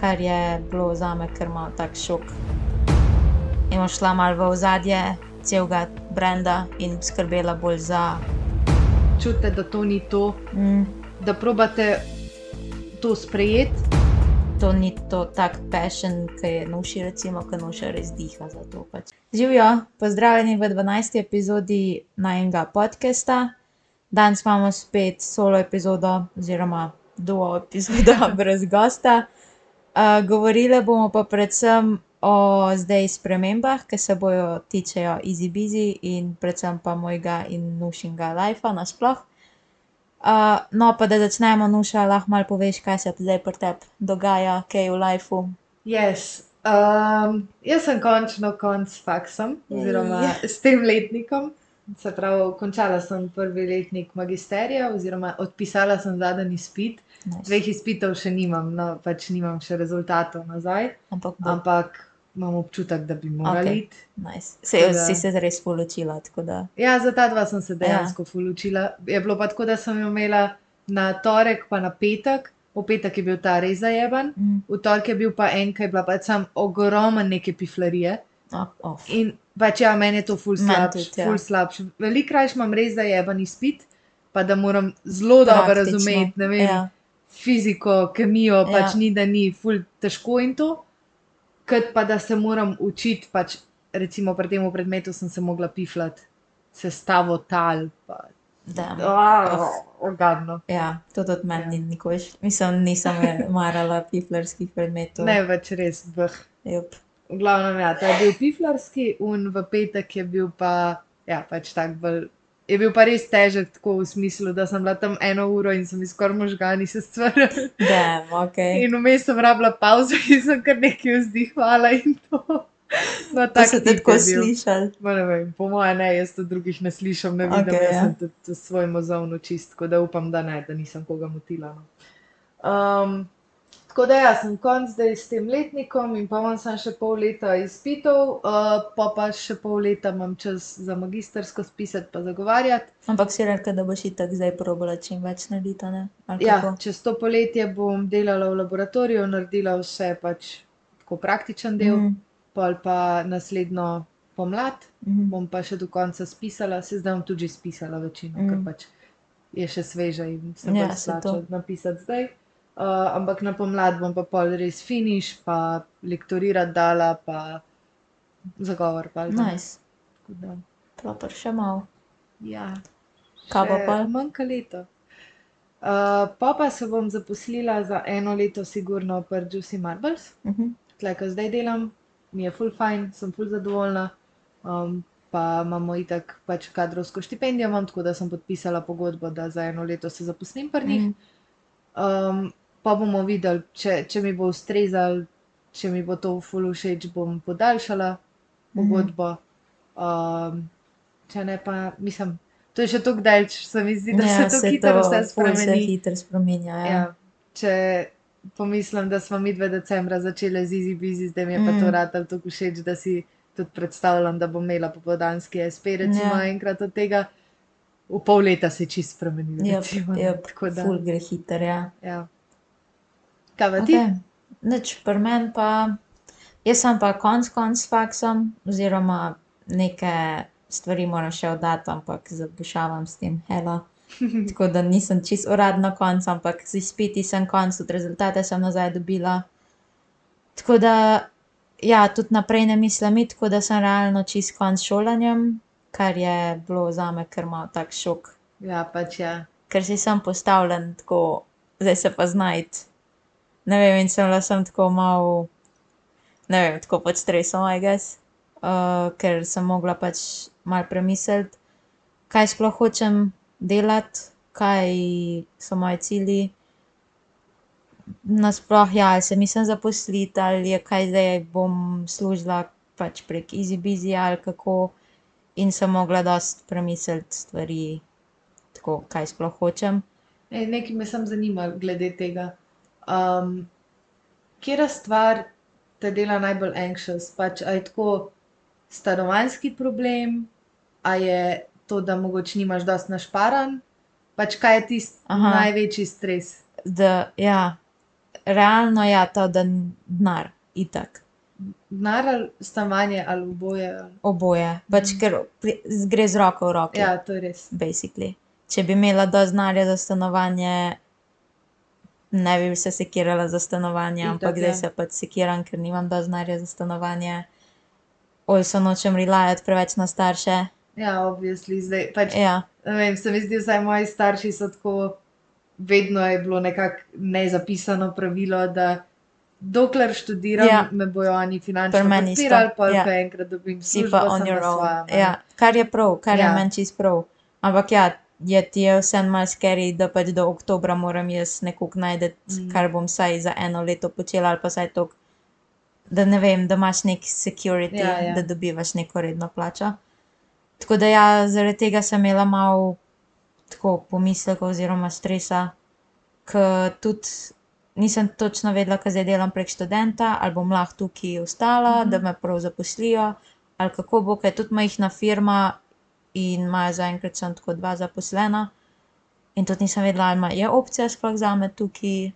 kar je bilo za me kar malo tak šok. In šla malo v ozadje celega brenda in skrbela bolj za. Čutite, da to ni to, Mm, da probate to sprejeti. to ni to tak passion, ki je nuši, recimo, ki nuša res diha za to. Pač. Živijo, pozdravljeni v 12. epizodi najnega podcasta. Danes imamo spet solo epizodo, oziroma duo epizodo brez gosta. Govorile bomo pa predvsem o zdaj spremembah, ki se bojo tičejo easy busy in predvsem pa mojega in nušinga lajfa nasploh. Uh, no, pa da začnemo, nuša, lahko malo poveš, kaj se zdaj pri tebi dogaja, kaj v lajfu. Yes. Um, jaz sem končno konc s faksom, oziroma s tem letnikom. Se pravi, končala sem prvi letnik magisterija, oziroma odpisala sem zadnji izpit. Nice. Dveh izpitov še nimam, no pač nimam še rezultatov nazaj, Ampak bo, ampak imam občutek, da bi morali Okej. iti. nice. se, da- si se res polučila, da. Ja, za ta dva sem se dejansko ja. fulučila. Je bilo pa tako, da sem jo imela na torek, pa na petek. V petek je bil ta res zajeban, Mm, v torek je bil pa en, ki je bila pač sam ogromen neke piflarije. oh, oh. In pač ja, meni je to ful slabš, ja. slabš. Veliko raje imam res zajeban izpit, pa da moram zelo dobro razumeti, Ja, fiziko, kemijo, Ja. pač ni, da ni ful težko in to. Kot pa da se moram učiti, pač recimo pri tem predmetu sem se mogla piflati, sestavo tal. Pa, da. oh. Ja, to tudi meni Ja. ni nikoli. Mislim, nisem marala piflarskih predmetov. Ne več res. Bh. Jup. V glavnem, ja, ta je bil piflarski, in v petek je bil pa, ja, pač tak bolj. Je bil pa res težek, tako v smislu, da sem bila tam eno uro in so mi skoraj možgani se stvarili. Da, ok. In vmes sem rabila pauzo in sem kar nekaj vzdihala in to. No, To ste tip tako slišali. Vem, po mojem ne, jaz to drugih ne slišim, ne vidim, okay, jaz ja. sem tudi svoj mozovno čist, tako da upam, da ne, da nisem koga motila. No. Um, tako da ja, sem konc zdaj s tem letnikom in pa imam sam še pol leta izpitov, uh, pa pa še pol leta imam čas za magistersko spisati pa zagovarjati. Ampak si rekel, da boš itak zdaj probala čim več narediti, ne? Ali Ja, kako? čez to poletje bom delala v laboratoriju, naredila vse pač tako praktičen del, mm. Mhm, pol pa naslednjo pomlad. mhm. bom pa še do konca spisala, se zdaj bom tudi že spisala večino, mm. ker Mm. pač je še sveža in se Ja, pač to. napisati zdaj. Uh, ampak na pomlad bom pa pol res finiš, pa lektorirati dala, pa zagovor. Pa Nice. Proper še malo. ja, Kaj še pol? Manjka leto. Uh, pa pa se bom zaposlila za eno leto, sigurno pri Juicy Marbles. Mhm. tle, ki zdaj delam, mi je full fajn, sem full zadovoljna. Um, pa imamo itak pač kadrovsko štipendijo, imam, tako da sem podpisala pogodbo, da za eno leto se zaposlim pri njih. Mhm. Um, pa bomo videli, če, če mi bo ustrezal, če mi bo to full všeč, bom podaljšala pogodbo. Um, če ne pa, mislim, to je še tako dalč, se mi zdi, da Ja, se to se hitro vse ful se spremeni. hitro spremenja. Ja. Ja, če pomislim, da smo mi 2. decembra začeli z Easy Busy, zdaj mi je pa to Mm. rad tako všeč, da si tudi predstavljam, da bom imela popoldanski SP, recimo Ja. ja. enkrat od tega. V pol leta se čist spremeni. Jep, recimo, ne, jep, tako da. Ful gre hitro, ja. Ja. Kaj pa ti? Nič, pri meni pa, jaz sem pa konc konc s faksom, oziroma neke stvari moram še oddati, ampak zabušavam s tem hela. Tako da nisem čist uradno konc, ampak z izpiti sem konc, tudi rezultate sem nazaj dobila. Tako da, ja, tudi naprej ne mislim iti, tako da sem realno čist konc s šolanjem, kar je bilo za me kar malo tak šok. Ja, pač ja. ker si sem postavljen tako, zdaj se pa znajti. Ne vem, in sem bila sem tako malo, ne vem, tako pod stresom, I guess, uh, ker sem mogla pač malo premisliti, kaj sploh hočem delati, kaj so moji cilji. Nasploh, ja, ali se mislim zaposliti, ali je kaj zdaj bom služila pač prek Easy Busy ali kako. In sem mogla dosti premisliti stvari, tako, kaj sploh hočem. E, nekaj me sem zanima glede tega. Um, Kera stvar te dela najbolj anxious? Pač, a je tako stanovanjski problem, a je to, da mogoče nimaš dost našparan, pač kaj je tisti največji stres? Da, ja, realno ja, to, da n- denar, itak. Denar ali stanovanje ali oboje. Ali... Oboje. Pač ker pri, z- gre z roko v roki. Ja, to je res. basically. Če bi imela dovolj denarja za stanovanje, ne bi se sekirala za stanovanje, ampak zdaj ja. se pač sekiram, ker nimam dovolj denarja za stanovanje. Also nočem relajati preveč na starše. Ja, obvisli zdaj. Pač, Ja, vem, se mi zdi, vsaj moji starši so tako, vedno je bilo nekako nezapisano pravilo, da dokler študiram, Ja. ja. me bojo oni finančno podpirali, pa ja. ko enkrat dobim si službo, pa on your own. svojem. ne. Ja, kar je prav, kar ja. je Ja. meni čist prav. Ampak ja, je ti je vse malo scary, da pač do oktobra moram jaz nekako najti, mm. Kar bom vsaj za eno leto počela, ali pa vsaj to, da ne vem, da imaš nek security, Ja, ja. da dobivaš neko redno plačo. Tako da ja, zaradi tega sem imela malo tako pomisleka oziroma stresa, ker tudi nisem točno vedela, kaj zdaj delam prek študenta, ali bom lahko tukaj ostala, mm Mhm. -hmm. da me prav zaposlijo, ali kako bo, ker je tudi majhna firma in imajo zaenkrat samo tako dva zaposlena. In tudi nisem vedela, ali ima- je opcija sploh za me tukaj, uh,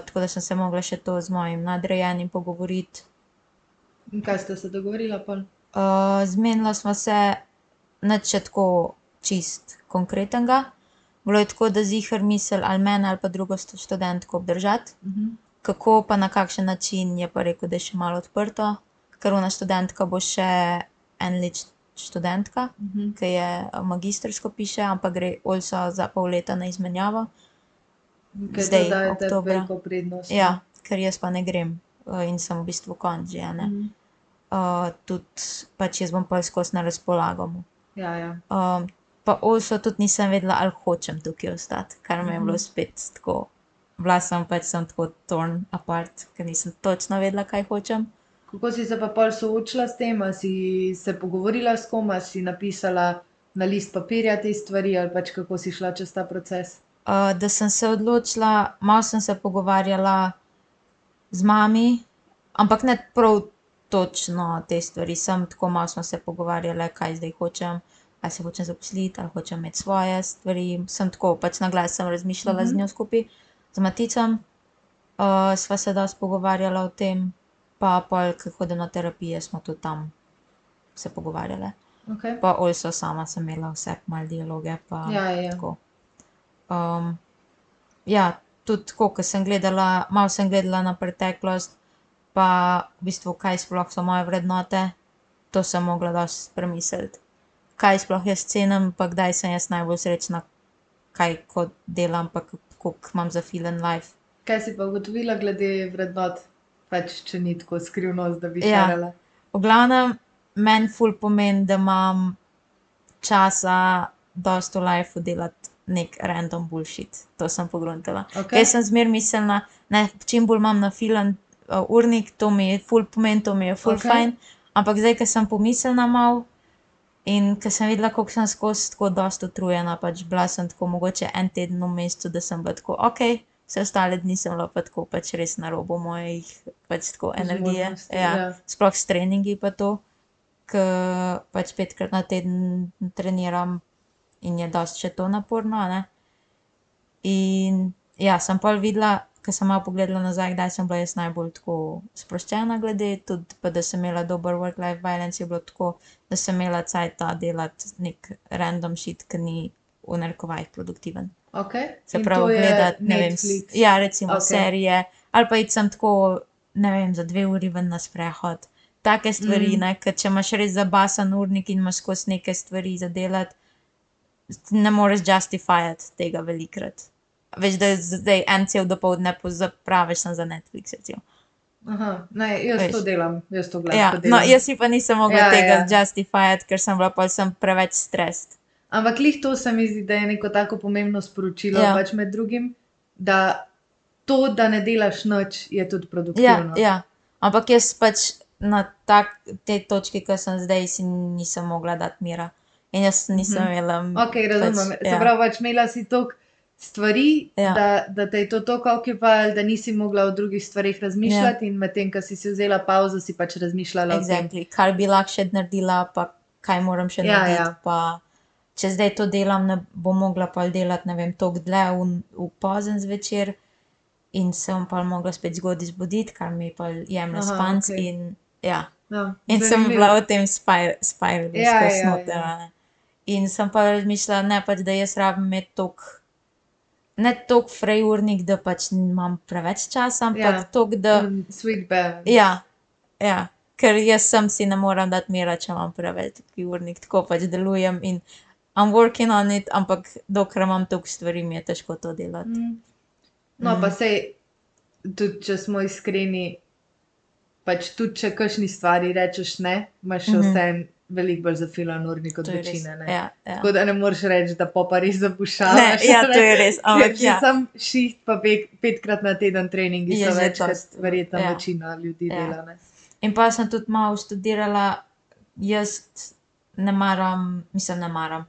tako da sem se mogla še to z mojim nadrejenim pogovoriti. In kaj ste se dogovorila? Pol? Uh, zmenila smo se nič še tako čist konkretnega. Bilo je tako, da zihar misel ali mene ali pa drugo študentko obdržati. Mhm. Kako pa na kakšen način je pa rekel, da je še malo odprto, ker ona študentka bo še en študentka, Mhm. ki je magistrsko piše, ampak gre also za pol leta na izmenjavo. Kaj Zdaj, to dajete oktobra. veliko prednost? Ja, ker jaz pa ne grem uh, in sem v bistvu konc že, ne. Mhm. Uh, tudi pač jaz bom pa skozi na razpolago. Ja, ja. Um, pa also tudi nisem vedela, ali hočem tukaj ostati, kar mi je bilo Mhm. spet tako. Bila sem pač sem tako torn apart, ker nisem točno vedela, kaj hočem. Kako si se pa pol soočila s tem, a si se pogovorila s kom, a si napisala na list papirja te stvari, ali pač kako si šla čez ta proces? Uh, da sem se odločila, malo sem se pogovarjala z mami, ampak ne prav točno te stvari, sem tako malo smo se pogovarjali, kaj zdaj hočem, ali se hočem zaposliti, ali hočem imeti svoje stvari. Sem tako pač na glas sem razmišljala Mhm. z njo skupaj, z Maticem. Uh, sva se dosti pogovarjala o tem, pa pol, ko hodim na terapije, smo tudi tam se pogovarjale. Okay. Pa also sama sem imela vse malo dialoge, pa Ja, ja. tako. Um, ja, tudi tako, ko sem gledala, malo sem gledala na preteklost, pa v bistvu, kaj sploh so moje vrednote, to sem mogla dosti premisliti. Kaj sploh jaz cenim, pa kdaj sem jaz najbolj srečna, kaj kot delam, pa kako imam za feel in life. Kaj si pa ugotovila glede vrednot, pač če ni tako skrivnost, da bi Ja. šarala? V glavnem, meni ful pomeni, da imam časa, dosta v lifeu delati nek random bullshit. To sem pogruntala. Okay. Jaz sem zmer miselna, ne, čim bolj imam na filan uh, urnik, to mi je ful pomen, to mi je ful Okej. okay. fajn. Ampak zdaj, ker sem pomislila mal in ker sem videla, koliko sem skozi tako dosta utrujena, pač bila sem tako mogoče en teden v mestu, da sem bila tako, ok, vse ostale dni sem bila pa tako pač res na robu mojih pač tako energije. Ja. ja. Sploh s treningi pa to, ker pač petkrat na teden treniram in je dosti še to naporno, a ne. In ja, sem pol videla, ker sem malo pogledala nazaj, kdaj sem bila jaz najbolj tako sproščena glede, tudi pa da sem imela dober work-life balance, je bilo tako, da sem imela cajta delati nek random shit, ki ni v narekovajih produktiven. Okay. Se In pravi, to gledati, ne vem, Netflix. ja, recimo okay. serije, ali pa iti sem tako, ne vem, za dve uri ven na sprehod. Take stvari, Mm. ne, ker če imaš res zabasan urnik in imaš skozi neke stvari za delati, ne moreš justifirati tega velikrat. Veš, da zdaj en cel dopoledne zapraviš za Netflix. Recimo. Aha, ne, jaz Veš. to delam, jaz to gledam. Ja, ko no, delam. jaz si pa nisem mogla Ja, tega ja. ja. justifirati, ker sem bila pa sem preveč stres. Ampak lih to se mi zdi, da je neko tako pomembno sporočilo, Ja. ja. pač med drugim, da to, da ne delaš nič, je tudi Ja, produktivno. ja. Ampak jaz pač na tak, te točki, ki sem zdaj, si nisem mogla dati mira. In jaz nisem Mhm. imela. Ok, razumem. Pač, Se ja. pravi, pač imela si toliko stvari, Ja. da, da te je to toliko okipalo, da nisi mogla o drugih stvarih razmišljati, in medtem, ko si si vzela pauzo, si pač razmišljala o tem. Exactly. Kar bi lahko še naredila, pa kaj moram še Ja, narediti. ja. Pa, če zdaj to delam, ne bom mogla pa delati, ne vem, toliko dlje v, v pozen zvečer. in sem pa mogla spet zgodaj zbuditi, kar mi pa jemlje Aha, spanc. okej. In, ja. Ja, in sem bila v tem spiralu, Ja, skozi ja, noter. ja. In sem pa razmišljala, ne pač, da jaz rabim imeti toliko, ne toliko frejurnik, da pač imam preveč časa, ampak Ja. toliko, da. Sweet balance. Ja, ja. ker jaz sem si ne morem dati mira, če imam preveč urnik, tako pač delujem in I'm working on it, ampak dokler imam toliko stvari, mi je težko to delati. Mm. No, Mm. pa sej, tudi če smo iskreni, pač tudi če kakšni stvari rečeš ne, imaš še Mhm. vse veliko bolj zafilan urnik od To je res. Ne? Ja, ja. Tako da ne moreš reči, da pa pa res Ne, zapušavaš. ja, to je res, ampak ja. sam šiht pa pet, petkrat na teden treningi Je so več, kot dosti, verjetno ja. večina ljudi Ja. dela. Ne? In pa sem tudi malo študirala, jaz ne maram, mislim, ne maram.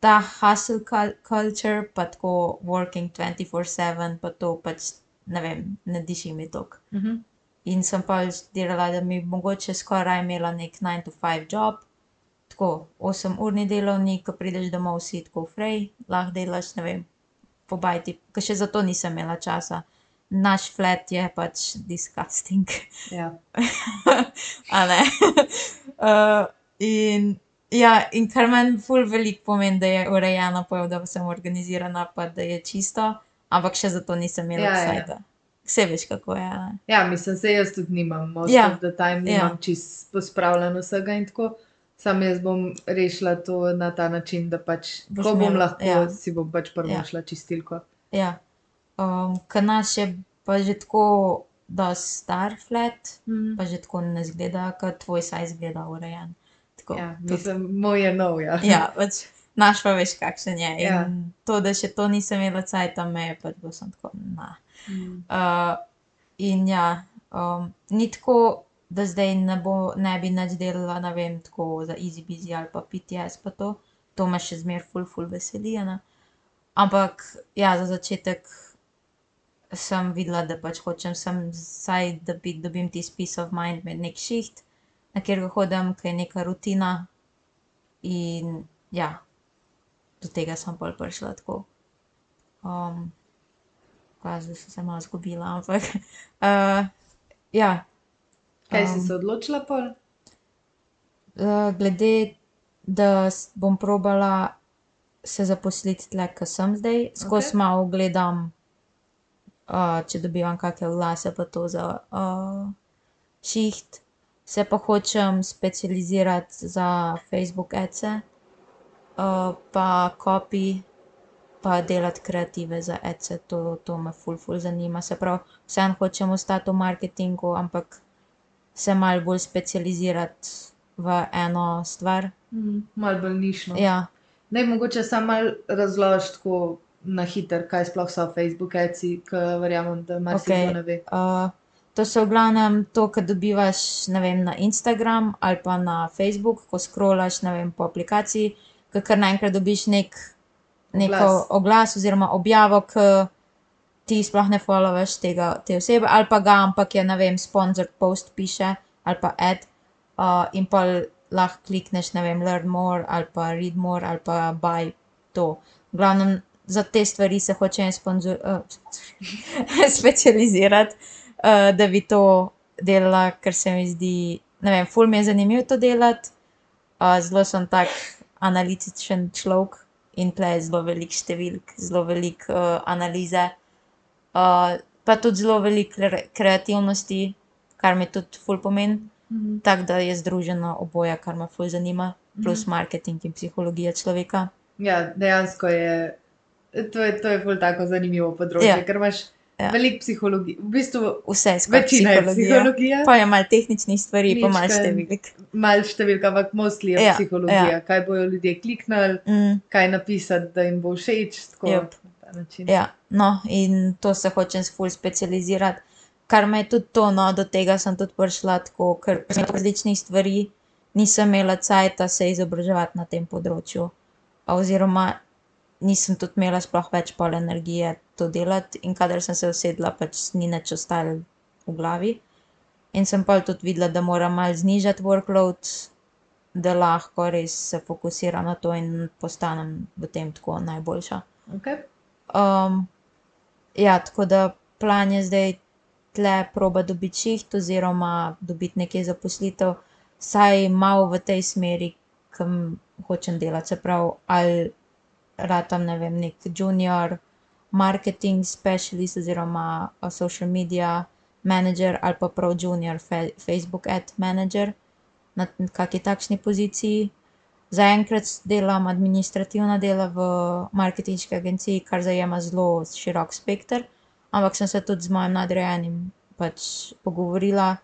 Ta hustle cul- culture, pa tako working 24-7, pa to pač ne vem, ne diši mi tok. Mhm. In sem pa študirala, da bi mogoče skoraj imela nek 9 to 5 job, tako 8 urni delovnik, ko prideš domov, si tako frej, lahko delaš, ne vem, po bajti, ker še zato nisem imela časa. Naš flat je pač disgusting. Ja. A ne. uh, in, ja, in kar meni ful veliko pomeni, da je urejeno, pa da sem organizirana, pa da je čisto, ampak še zato nisem imela Ja, ja. sajta. Vse veš, kako je. a Ne? ja, mislim, se jaz tudi nimam, most Ja. of the time Ja. nimam čist pospravljeno vsega in tako. Sam jaz bom rešila to na ta način, da pač, Boš ko bom imela- lahko, ja. si bom pač prvo Ja. šla čistilko. Ja. Um, Ker naš je pa že tako, da star flat, Mm. pa že tako ne zgleda, kot tvoj saj zgleda urejen. Tako, Ja, tudi- mislim, moj je nov, ja. ja, pač naš pa veš, kakšen je. In Ja. to, da še to nisem imela cajta, me je pač bilo sem tako, na. Mm. Uh, in ja, um, ni tako, da zdaj ne, bo, ne bi nič delala, ne vem, tako za easy busy ali pa PTS, pa to, to me še zmer ful, ful veseli. Ne? Ampak ja, za začetek sem videla, da pač hočem sem vsaj, da bi, dobim tisti peace of mind med nek šiht, na kjer ga hodim, ki je neka rutina. In ja, do tega sem pol prišla tako. Um, zdaj sem se malo zgubila, ampak uh, ja. Kaj si Um, se odločila? Uh, glede, da bom probala se zaposliti tle, ko sem zdaj, skozi okay. malo gledam, uh, če dobivam kakšne vlase, pa to za uh, šiht. Se pa hočem specializirati za Facebook adse, uh, pa copy, pa delati kreative za adse, to, to me ful, ful zanima. Se pravi, vseeno hočem ostati v marketingu, ampak se malo bolj specializirati v eno stvar. Mm. Mal bolj nišno. Ja, Naj mogoče samo malo razložiš tako na hiter, kaj sploh so Facebook ads-i, ki verjamem, da marsikdo Okej. ne ve. To so v glavnem to, kar dobivaš ne vem, na Instagram ali pa na Facebook, ko scrollaš ne vem, po aplikaciji, ker kar naenkrat dobiš nek, neko Oglas. oziroma objavo, ki ti sploh ne followaš tega, te osebe, ali pa ga, ampak je, ne vem, sponsored post piše ali pa ad uh, in pa lahko klikneš, ne vem, learn more ali pa read more ali pa buy to. V glavnem za te stvari se hočem sponzor, uh, specializirati, uh, da bi to delala, ker se mi zdi, ne vem, ful mi je zanimivo to delati. Uh, zelo sem tak analitičen človek in tle je zelo velik številk, zelo velik uh, analize, uh, pa tudi zelo velik kre- kreativnosti, kar mi tudi ful pomeni. Mhm. Tako da je združeno oboje, kar me ful zanima, plus marketing in psihologija človeka. Ja, dejansko je, to je, to je tako zanimivo področje, Ja. ker imaš Ja. veliko psihologije, v bistvu Vse skupaj večina je psihologija. Pa je malo tehničnih stvari, pa malo številk. malo številka, ampak mostly je Ja, psihologija, ja. kaj bojo ljudje kliknili, Mm, kaj napisati, da jim bo všeč, tako način. ja, no, in to se hočem ful specializirati. Kar me je tudi to, no, do tega sem tudi prišla tako, ker sem različnih stvari, nisem imela cajta se izobraževati na tem področju. Oziroma, nisem tudi imela sploh več pol energije to delati, in kadar sem se usedla, pač ni nič ostalo v glavi. In sem pa tudi videla, da moram malo znižati workload, da lahko res se fokusiram na to in postanem v tem tako najboljša. Okay. Um, ja, tako da plan je zdaj tle proba dobiti šiht oziroma dobiti nekje zaposlitev, vsaj malo v tej smeri, ke hočem delati. Se pravi, ali ratam, ne vem, neki junior marketing specialist oziroma social media manager ali pa prav junior Facebook ad manager na kaki takšni poziciji. Zaenkrat delam administrativna dela v marketinški agenciji, kar zajema zelo širok spekter, ampak sem se tudi z mojim nadrejenim pač pogovorila,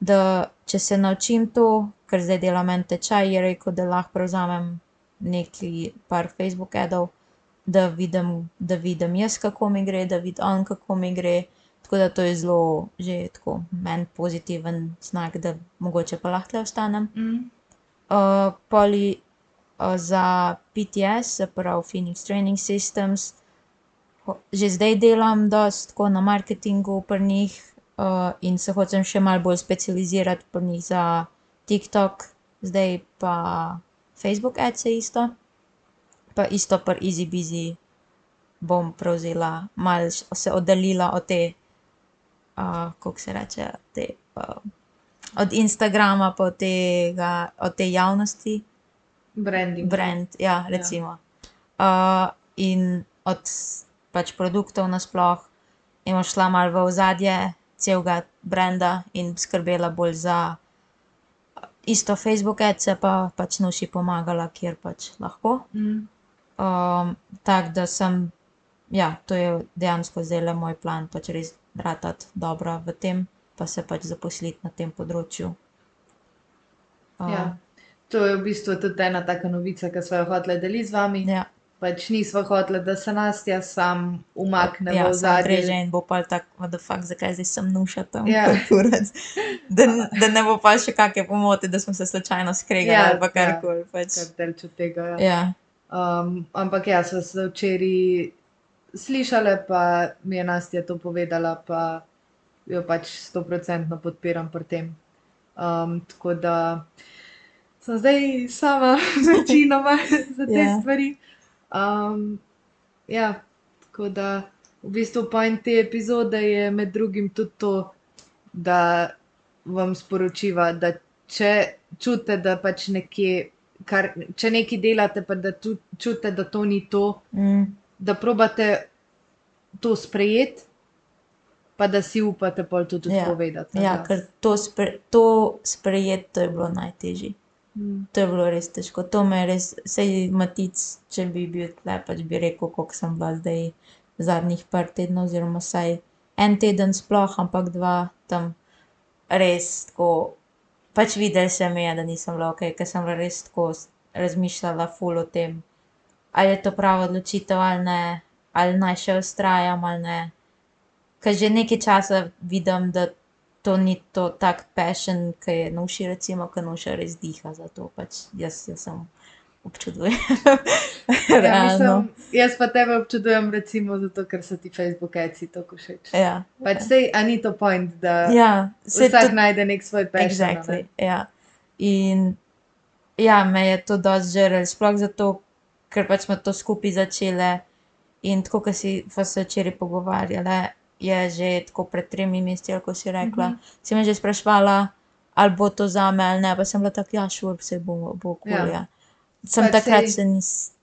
da če se naučim to, ker zdaj delam en tečaj, je rekel, da lahko prevzamem nekaj par Facebook adov, da vidim, da vidim jaz, kako mi gre, da vidi on, kako mi gre. Tako da to je zelo že tako meni pozitiven znak, da mogoče pa lahko tule ostanem. pol za PTS, se pravi Phoenix Training Systems, že zdaj delam dosti tako na marketingu pri njih, in se hočem še malo bolj specializirati pri njih za TikTok zdaj pa Facebook adse isto. Pa isto pri Easybizy bom prevzela, malo se oddaljila od te, kako se reče, te, od Instagrama pa od tega, od te javnosti. Branding. Brand, ja, recimo. in od pač produktov nasploh in šla malo v ozadje celega branda in skrbela bolj za isto Facebook adse pa pač Nuši pomagala, kjer pač lahko. tako da sem, ja, to je dejansko zdajle moj plan, pač res ratati dobra v tem pa se pač zaposliti na tem področju. Ja. To je v bistvu tudi ena taka novica, ke sva jo hoteli deliti z vami. Ja. Pač nisva hotela, da se Nastja samo umakne v Ja, samo ozadje. preže in bo pol tako the fuck, zakaj zdaj sem Nuša tam, Ja. ko kurac. Da, da ne bo pol še kake pomote, da smo se slučajno skregale Ja, ali pa ja. karkoli pač. Kar daleč od tega, ja. Ja. ampak ja, sva se včeraj slišali pa mi je Nastja to povedala pa jo pač stoprocentno podpiram pri tem. tako da sem zdaj sama večinoma za te Ja. stvari. Ja, tako da v bistvu point te epizode je med drugim tudi to, da vam sporočiva, da če čutite, da pač nekje, kar, če nekaj delate, pa da čutite, da to ni to, da probate to sprejeti, pa da si upate to tudi Ja. povedati na Ja, ker to to sprejeti, to je bilo najtežje. To je bilo res težko, to me je res, saj Matic, če bi bil tule, pač bi rekel, koliko sem bila zdaj zadnjih par tednov oziroma vsaj en teden sploh, ampak dva tam res tako, pač videlo se mi je, da nisem bila okej, ke sem bila res tako razmišljala ful o tem, ali je to prava odločitev ali ne, ali naj še vztrajam ali ne. Ke že nekaj časa vidim, da to ni to tak passion, ke je Nuši recimo, ke Nuša res diha za to, pač jaz jo samo občudujem. Ja, mislim, jaz pa tebe občudujem recimo zato, ker so ti Facebook adsi toliko všeč. Ja. Pač saj, a ni to point, da Ja, vsak tudi najde neki svoj passion, a ne. exactly, ja. In ja, me je to dosti žrlo, sploh zato, ker pač smo to skupaj začele in tako, ke si sva se včeraj pogovarjale, je že tako pred tremi meseci, ali ko si rekla, si me že spraševala, ali bo to zame ali ne, pa sem bila tako, ja, sure, saj bo, bo kul, Ja. ja. Samo Pač takrat saj- še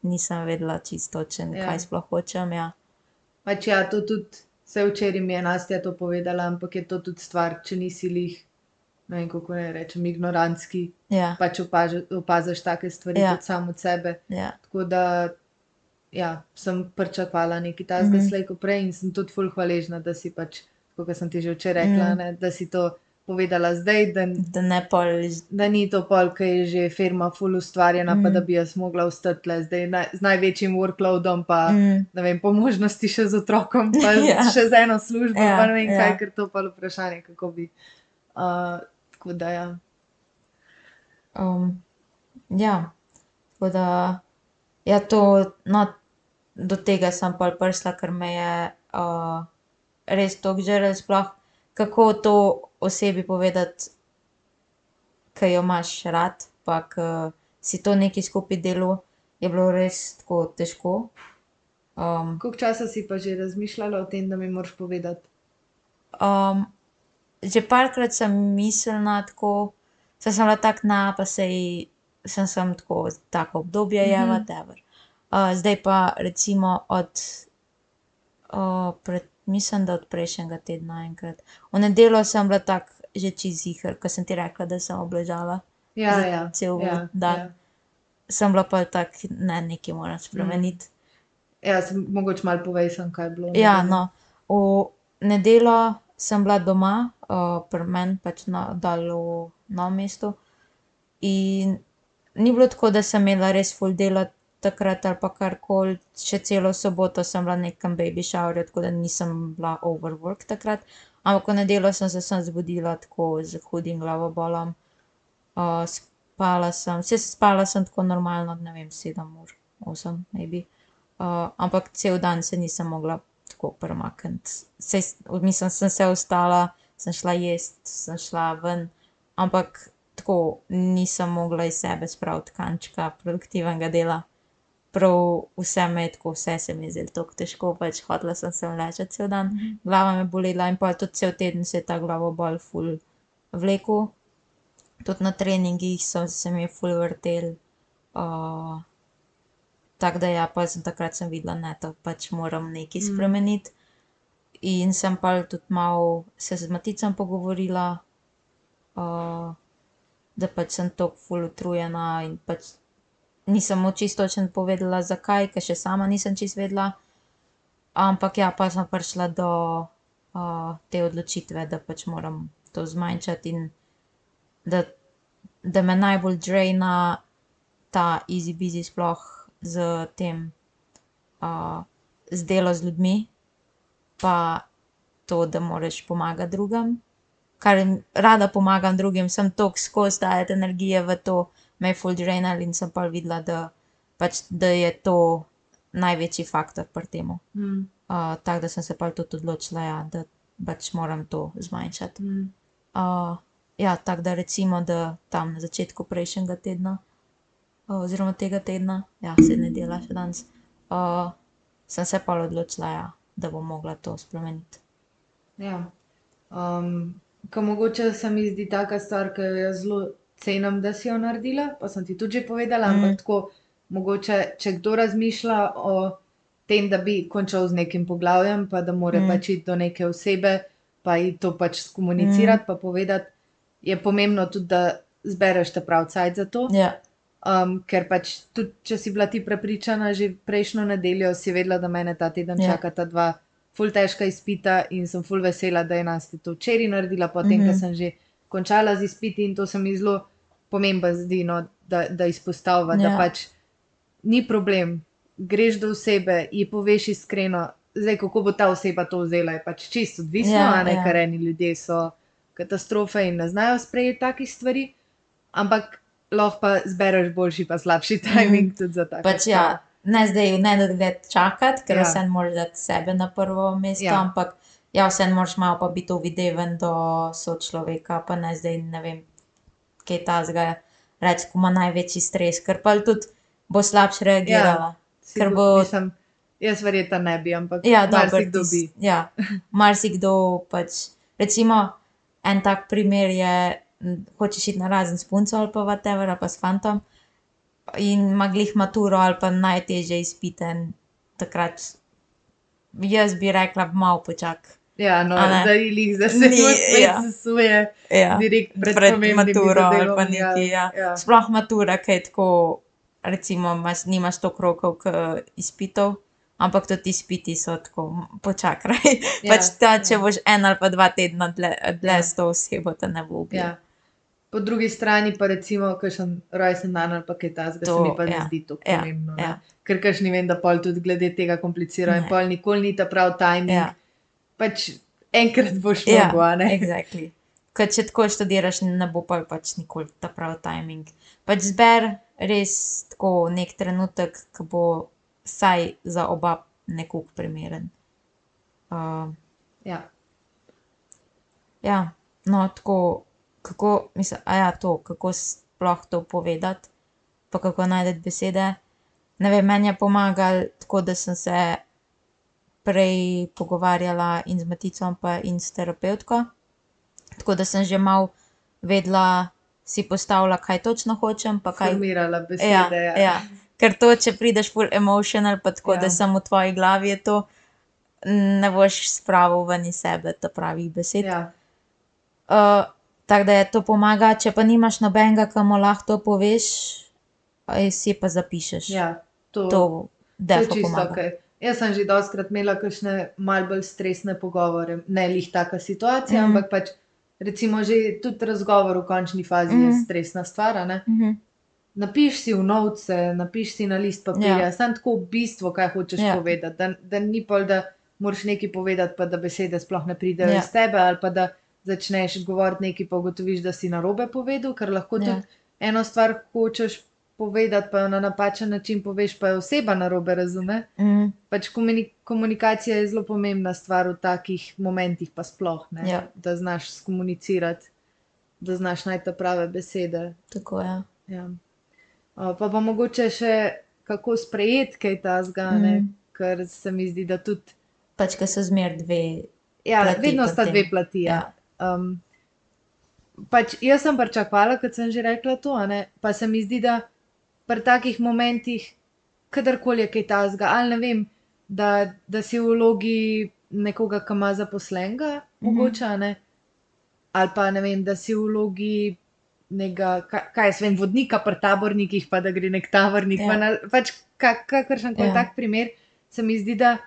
nisem vedela čisto točno, Ja. kaj sploh hočem, ja. Pač ja, to tudi, saj včeraj mi je Nastja to povedala, ampak je to tudi stvar, če nisi glih, ne vem, kako naj rečem, ignorantski, Ja. pač opaziš take stvari Ja. tudi sam od sebe. Ja. Tako da, ja, sem pričakovala nekaj takega Mhm. slej ko prej in sem tudi ful hvaležna, da si pač, kot sem ti že včeraj rekla, a Mhm. ne, da si to povedala zdaj, da, Da ne pol, da ni to pol, ke je že firma ful ustvarjena, pa Mhm. da bi jaz mogla ostati tule zdaj naj, z največjim workloadom pa Mm. ne vem, po možnosti še z otrokom, pa Ja. še z eno službo, Ja, pa ne vem kaj, ja. ker to pa je vprašanje, kako bi. Uh, tako da ja. Um, ja, tako da, ja, to, no, do tega sem pol prišla, ker me je, res toliko žrlo, sploh kako to osebi povedati, ke jo imaš rad pa ke si to nekaj skupaj delal, je bilo res tako težko. Koliko časa si pa že razmišljala o tem, da mi moraš povedati? Um, že parkrat sem mislila tako, saj sem bila tako na, pa sej sem sem tako, tako obdobje je, Mhm. whatever. Zdaj pa recimo od, uh, pred, mislim, da od prejšnjega tedna enkrat. V nedeljo sem bila tako že čez ziher, ko sem ti rekla, da sem obležala. Ja, ja. cel ja, dan. Ja. Sem bila pa tako, ne, nekaj moram spremeniti. Ja, sem mogoče malo povej, sem kaj je bilo. Ja, no, v nedeljo sem bila doma, pri meni pač na, dol v novem mestu. In ni bilo tako, da sem imela res full dela takrat ali pa karkoli, še celo soboto sem bila na nekem baby showerju, tako da nisem bila overwork takrat. Ampak v nedeljo sem se sem zbudila tako z hudim glavobolom. Uh, spala sem, vse spala sem tako normalno, ne vem, sedem ur, osem, maybe. Uh, ampak cel dan se nisem mogla tako premakniti. Sej, mislim, sem se vstala, sem šla jesti, sem šla ven, ampak tako nisem mogla iz sebe spraviti kančka produktivnega dela. Prav vse me je tako, vse se mi je zdelo tako težko, pač hodila sem se vleče cel dan, glava me bolela in pa tudi cel teden se je ta glavobol ful vlekel. Tudi na treningih so se mi je ful vrtel. Uh, tako da ja, pa sem takrat sem videla, ne, to pač moram nekaj Mm. spremeniti. In sem pa tudi malo se z Maticem pogovorila, da pač sem tako ful utrujena in pač nisem čisto točno povedala, zakaj, ker še sama nisem čisto vedela. Ampak ja, pa sem prišla do uh, te odločitve, da pač moram to zmanjšati in da, da me najbolj draina ta easy busy sploh z tem, uh, z delo z ljudmi, pa to, da moraš pomagati drugim. Kar rada pomagam drugim, sem toliko skozi dajati energije v to, me je full drainal in sem pa videla, da, pač, da je to največji faktor pri tem. Mm, Uh, tako da sem se pa tudi odločila, ja, da pač moram to zmanjšati. mm. Uh, ja, tako da recimo, da tam na začetku prejšnjega tedna, uh, oziroma tega tedna, ja, se ne dela še danes, uh, sem se pa odločila, ja, da bom mogla to spremeniti. Ja. Um, ko mogoče se mi zdi taka stvar, ki jo jaz zelo cenim, da si jo naredila, pa sem ti tudi že povedala, Mhm. ampak tako, mogoče, če kdo razmišlja o tem, da bi končal z nekim poglavjem, pa da mora Mhm. pač iti do neke osebe, pa ji to pač skomunicirati, pa povedati, je pomembno tudi, da zbereš ta pravi cajt za to. Ja, Um, ker pač tudi, če si bila ti prepričana že prejšnjo nedeljo, si vedela, da mene ta teden Ja. čakata dva ful težka izpita in sem ful vesela, da je nas to včeraj naredila, potem, Mhm. mm -hmm. ko sem že končala z izpiti in to se mi zelo pomembno zdi, no, da, da izpostavlja, ja. da pač ni problem, greš do osebe, ji poveš iskreno, zdaj kako bo ta oseba to vzela, je pač čisto odvisno, Ja, ne, ja. ker eni ljudje so katastrofe in ne znajo sprejeti takih stvari, ampak lahko pa zbereš boljši pa slabši timing mm. tudi za tako. pač ja, ne zdaj v nedogled čakati, ker Ja. vse moraš dati sebe na prvo mesto, ja. ampak ja, vse moraš malo pa biti uvideven do sočloveka, pa ne zdaj ne vem, kaj ta zga reči, ko ima največji stres, ker pa tudi bo slabše reagirala. Si ker bo, mislim, jaz verjetno ne bi, ampak Ja, marsikdo bi. Ja, marsikdo pač. Recimo, en tak primer je, hočeš iti na razen s punco ali pa whatever, ali pa s fantom in ima glih maturo ali pa najtežje izpite. in Takrat jaz bi rekla, malo počak. Ja, no, ne? da jih za se Ni, spet ja. sesuje Ja. direkt pred, pred maturo ali pa zadevami, nekaj. Ja. ja. Sploh matura, ki je tako, recimo, imaš, nimaš toliko rokov, kot izpitov, ampak tudi izpiti so tako, počakaj. Ja, pač ta, če ja. boš en ali pa dva tedna dlje, Ja. s to osebo, te ne bo ubil. Ja. Po drugi strani pa recimo, kakšen rojsten dan ali pa kaj takega, se To, mi pa ne ja, zdi tako ja, pomembno. ne. ja. Ker kašni vem, da pol tudi glede tega komplicirajo in Ne. pol nikoli ni ta prav timing. Ja. Pač enkrat boš Ja, mogel, a ne? exactly. Ker če tako študiraš, ne bo pa pač nikoli ta pravi timing. Pač zber res tako nek trenutek, ki bo vsaj za oba nekako primeren. Uh, Ja. ja, no, tako, kako, mislim, a ja, to, kako sploh to povedati, pa kako najti besede. Ne vem, meni je pomagalo tako, da sem se prej pogovarjala in z Maticom, pa in s terapevtko. Tako da sem že malo vedela, si postavila, kaj točno hočem, pa kaj. Formirala besede. Ja, ja. ja. Ker to, če prideš full emotional, pa tako, Ja. da samo v tvoji glavi je to, ne boš spravil ven iz sebe ta pravih besed. Ja. Uh, tako da je to pomaga, če pa nimaš nobenega, ki mu lahko to poveš, si pa zapišeš. Ja, to, To to je čisto pomaga. ok. Jaz sem že dostkrat imela kakšne mal bolj stresne pogovore, ne lih taka situacija, mm. ampak pač recimo že tudi razgovor v končni fazi mm. je Mhm. stresna stvar. a ne. Mhm. Napiš si v novce, napiš si na list papirja, Ja. ja. samo tako v bistvu, kaj hočeš Ja. ja. povedati. Da, da ni pol, da moraš nekaj povedati, pa da besede sploh ne pridejo Ja. ja. iz tebe, ali pa da začneš govoriti nekaj, pa ugotoviš, da si narobe povedal, ker lahko ja. tudi eno stvar hočeš povedati, pa jo na napačen način poveš, pa jo oseba narobe razume. Mhm. Pač komuni komunikacija je zelo pomembna stvar v takih momentih, pa sploh ne. Ja. Da znaš skomunicirati, da znaš najti prave besede. Tako je. Ja. Uh, pa pa mogoče še kako sprejeti kaj tasga, mm. Mm. ker se mi zdi, da tudi. Pač, ker so zmer dve. Ja, Plati vedno sta dve plati. Ja. Um, pač jaz sem pričakovala, kot sem že rekla, to, ne, pa se mi zdi, da pri takih momentih, kadarkoli je kaj tasga, ali ne vem, da, da si v vlogi nekoga, ki ima zaposlenega, Mhm. mogoče, a ne, ali pa ne vem, da si v vlogi nekega, kaj, kaj jaz vem, vodnika pri tabornikih, pa da gre nek tabornik, Ja. ja. na, pač kak, kakršen koli ja. tak primer, se mi zdi, da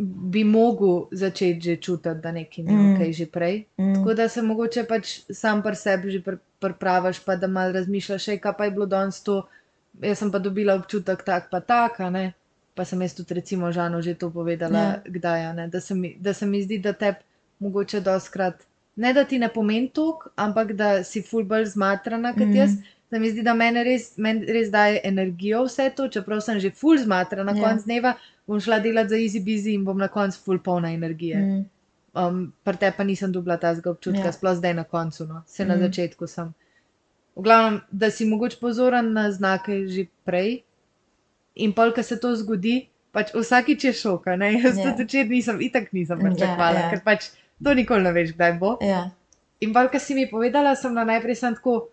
bi mogel začeti že čutiti, da nekaj ni Mm. ok že prej. Mm. Tako da se mogoče pač sam pri sebi že pr- pripravaš, pa da mal razmišljaš, "Ej, kaj pa je bilo danes to. Jaz sem pa dobila občutek tak, pa tak, ne. Pa sem jaz tudi recimo Žanu že to povedala, Ja. yeah. kdaj, a ne. Da se mi, da se mi zdi, da te mogoče doskrat, ne da ti ne pomeni tok, ampak da si ful bolj zmatrana kot Mm. jaz. Se mi zdi, da meni res, meni res daje energijo vse to, čeprav sem že ful zmatrana na Ja. koncu dneva, bom šla delati za easy busy in bom na koncu ful polna energije. Mm. Um, Pri te pa nisem dobila tazga občutka, Ja. sploh zdaj na koncu, no. se na Mhm. začetku sem. V glavnem, da si mogoče pozoren na znake že prej in pol, ko se to zgodi, pač vsakič je šok, a ne. Jaz Ja. tudi včeraj nisem, itak nisem Ja, pričakovala, ja. ker pač to nikoli ne veš, kdaj bo. Ja. In pa, kar si mi povedala, sem na najprej sem tako,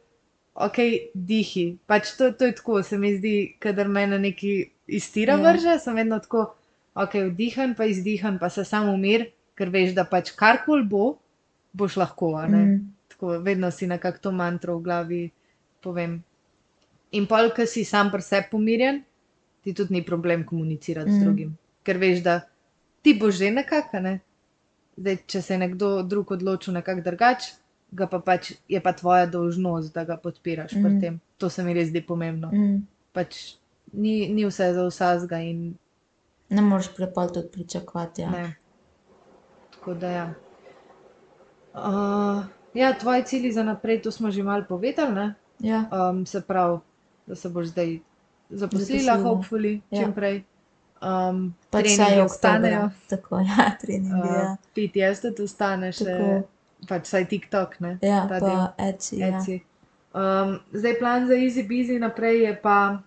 ok, dihi. Pač to, to je tako, se mi zdi, kadar me na neki iztira Ja. ja. vrže, sem vedno tako, ok, vdihan, pa izdihan, pa se samo umir, ker veš, da pač karkoli bo, boš lahko. Mm. Tako vedno si nekako to mantro v glavi povem. In pol, ko si sam pri sebi pomirjen, ti tudi ni problem komunicirati mm. Z drugim, ker veš, da ti boš že nekako, ne. Zdaj, če se je nekdo drug odločil nekako drugače, ga pa pač je pa tvoja dolžnost, da ga podpiraš mm. pri Mhm. tem. To se mi res zdi pomembno. Mm. Pač ni, ni vse za vsazga in Ne moreš prepol tudi pričakovati. Ja. ne. Tako da ja. Uh, ja, tvoji cilji za naprej, to smo že malo povedali, ne? Ja. Um, se pravi, da se boš zdaj zaposlila, hopefully, Ja. čim prej. Um, Pač treningi ostanejo. Tako, ja, treningi. Uh, ja. PTS tudi ostane še, Tako. pač saj TikTok, ne? Ja, ta pa Etsy. Ja. Etsy. Um, zdaj plan za Easy Busy naprej je pa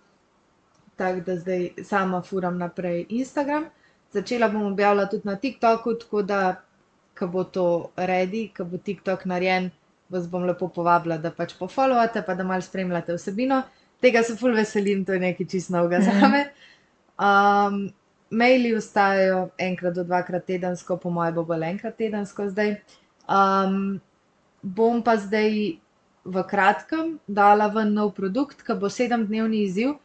tak, da zdaj sama furam naprej Instagram. Začela bom objavljati tudi na TikToku, tako da, ko bo to ready, ko bo TikTok narejen, vas bom lepo povabila, da pač pofollowate, pa da mal spremljate vsebino. Tega se ful veselim, to je nekaj čist novega Mhm. zame. Um, maili vstajajo enkrat do dvakrat tedensko, po mojem bo bolj enkrat tedensko zdaj. Um, bom pa zdaj v kratkem dala ven nov produkt, ki bo sedemdnevni izziv.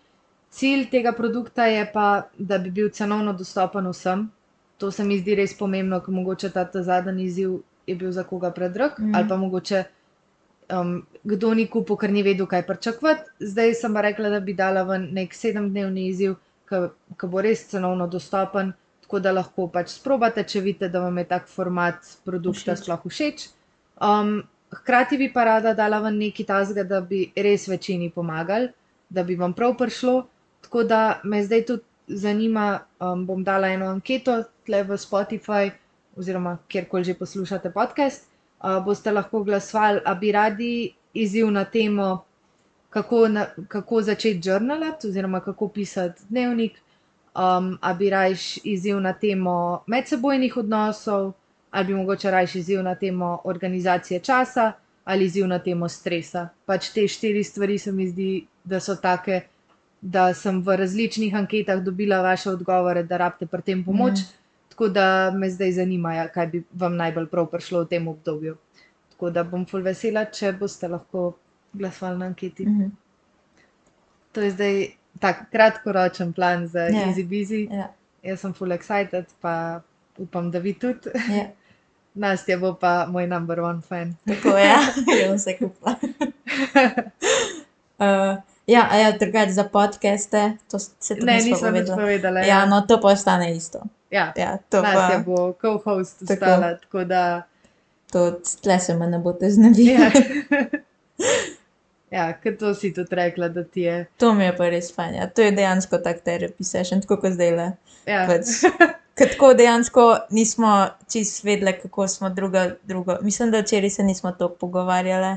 Cilj tega produkta je pa, da bi bil cenovno dostopen vsem. To se mi zdi res pomembno, ker mogoče ta, ta zadnji izziv je bil za koga predrag, mm. ali pa mogoče um, kdo ni kupil, ker ni vedel, kaj pričakovati. Zdaj sem pa rekla, da bi dala ven nek sedemdnevni izziv, ki bo res cenovno dostopen, tako da lahko pač sprobate, če vidite, da vam je tak format produkta Všeč. sploh všeč. Um, hkrati bi pa rada dala ven nekaj tazga, da bi res večini pomagali, da bi vam prav prišlo. Tako da me zdaj tudi zanima, um, bom dala eno anketo tle v Spotify oziroma kjerkoli že poslušate podcast. Uh, boste lahko glasovali, a bi radi izziv na temo, kako, na, kako začeti žurnalati oziroma kako pisati dnevnik, Um, a bi rajš izziv na temo medsebojnih odnosov, ali bi mogoče rajš izziv na temo organizacije časa, ali izziv na temo stresa. Pač te štiri stvari se mi zdi, da so take, da sem v različnih anketah dobila vaše odgovore, da rabite pri tem pomoč. Mm. Tako da me zdaj zanima, ja, kaj bi vam najbolj prav prišlo v tem obdobju. Tako da bom ful vesela, če boste lahko glasovali na anketi. Mhm. To je zdaj tak kratkoročen plan za Ja. yeah. Easy Busy. Ja, Jaz sem full excited, pa upam, da vi tudi. ja. Nastja bo pa moj number one fan. Tako je, ja, bom se kupila. Uh, ja, ja, drugače za podcaste, to se tudi Ne, nisva nisem nič povedala. povedala. Ja, no, to pa ostane isto. ja. Ja, to pa, bo co-host Tako. ostala, tako da. to tle se me ne boste znebili. Ja, ja ker to si tudi rekla, da ti je. To mi je pa res fajn. Ja. To je dejansko tak therapy session, tako kot zdaj le. Ja. Pač, ker tako dejansko nismo čist vedeli, kako smo druga, drugo. Mislim, da včeraj se nismo toliko pogovarjali.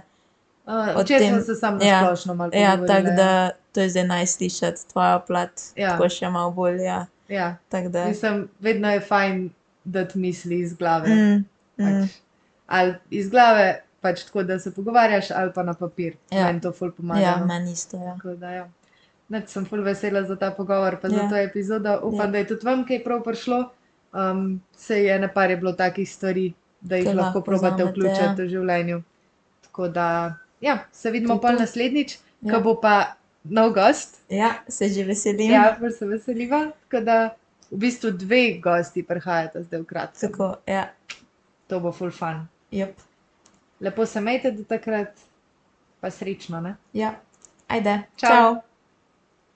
Uh, Včeraj smo se samo ja, splošno malo Ja, pogovorile, tako da to je zdaj najslišati tvojo plat, Ja. tako še malo bolj. Ja. Ja. Tako da. Mislim, vedno je fajn dati misli iz glave. Mm, mm, Pač, ali iz glave, pač tako, da se pogovarjaš, ali pa na papir. Ja. Ja. Meni to ful pomaga. ja, no. meni isto. Ja. Tako da, ja. Nič sem ful vesela za ta pogovor, pa Ja. za to epizodo. Upam, Ja. ja. da je tudi vam kaj prav prišlo. Um, se je na par je bilo takih stvari, da jih Ke lahko lahko probate vzamete, vključiti ja. v življenju. Tako da, ja, se vidimo pa naslednjič, Ja. ko bo pa nov gost. ja, se že veselim. Ja, pa se veseliva. Tako da, v bistvu dve gosti prihajata zdaj v kratkem. Tako, ja. To bo full fun. Yep. Lepo se majte do takrat, pa srečno, ne? ja. Ajde, Čau. čau.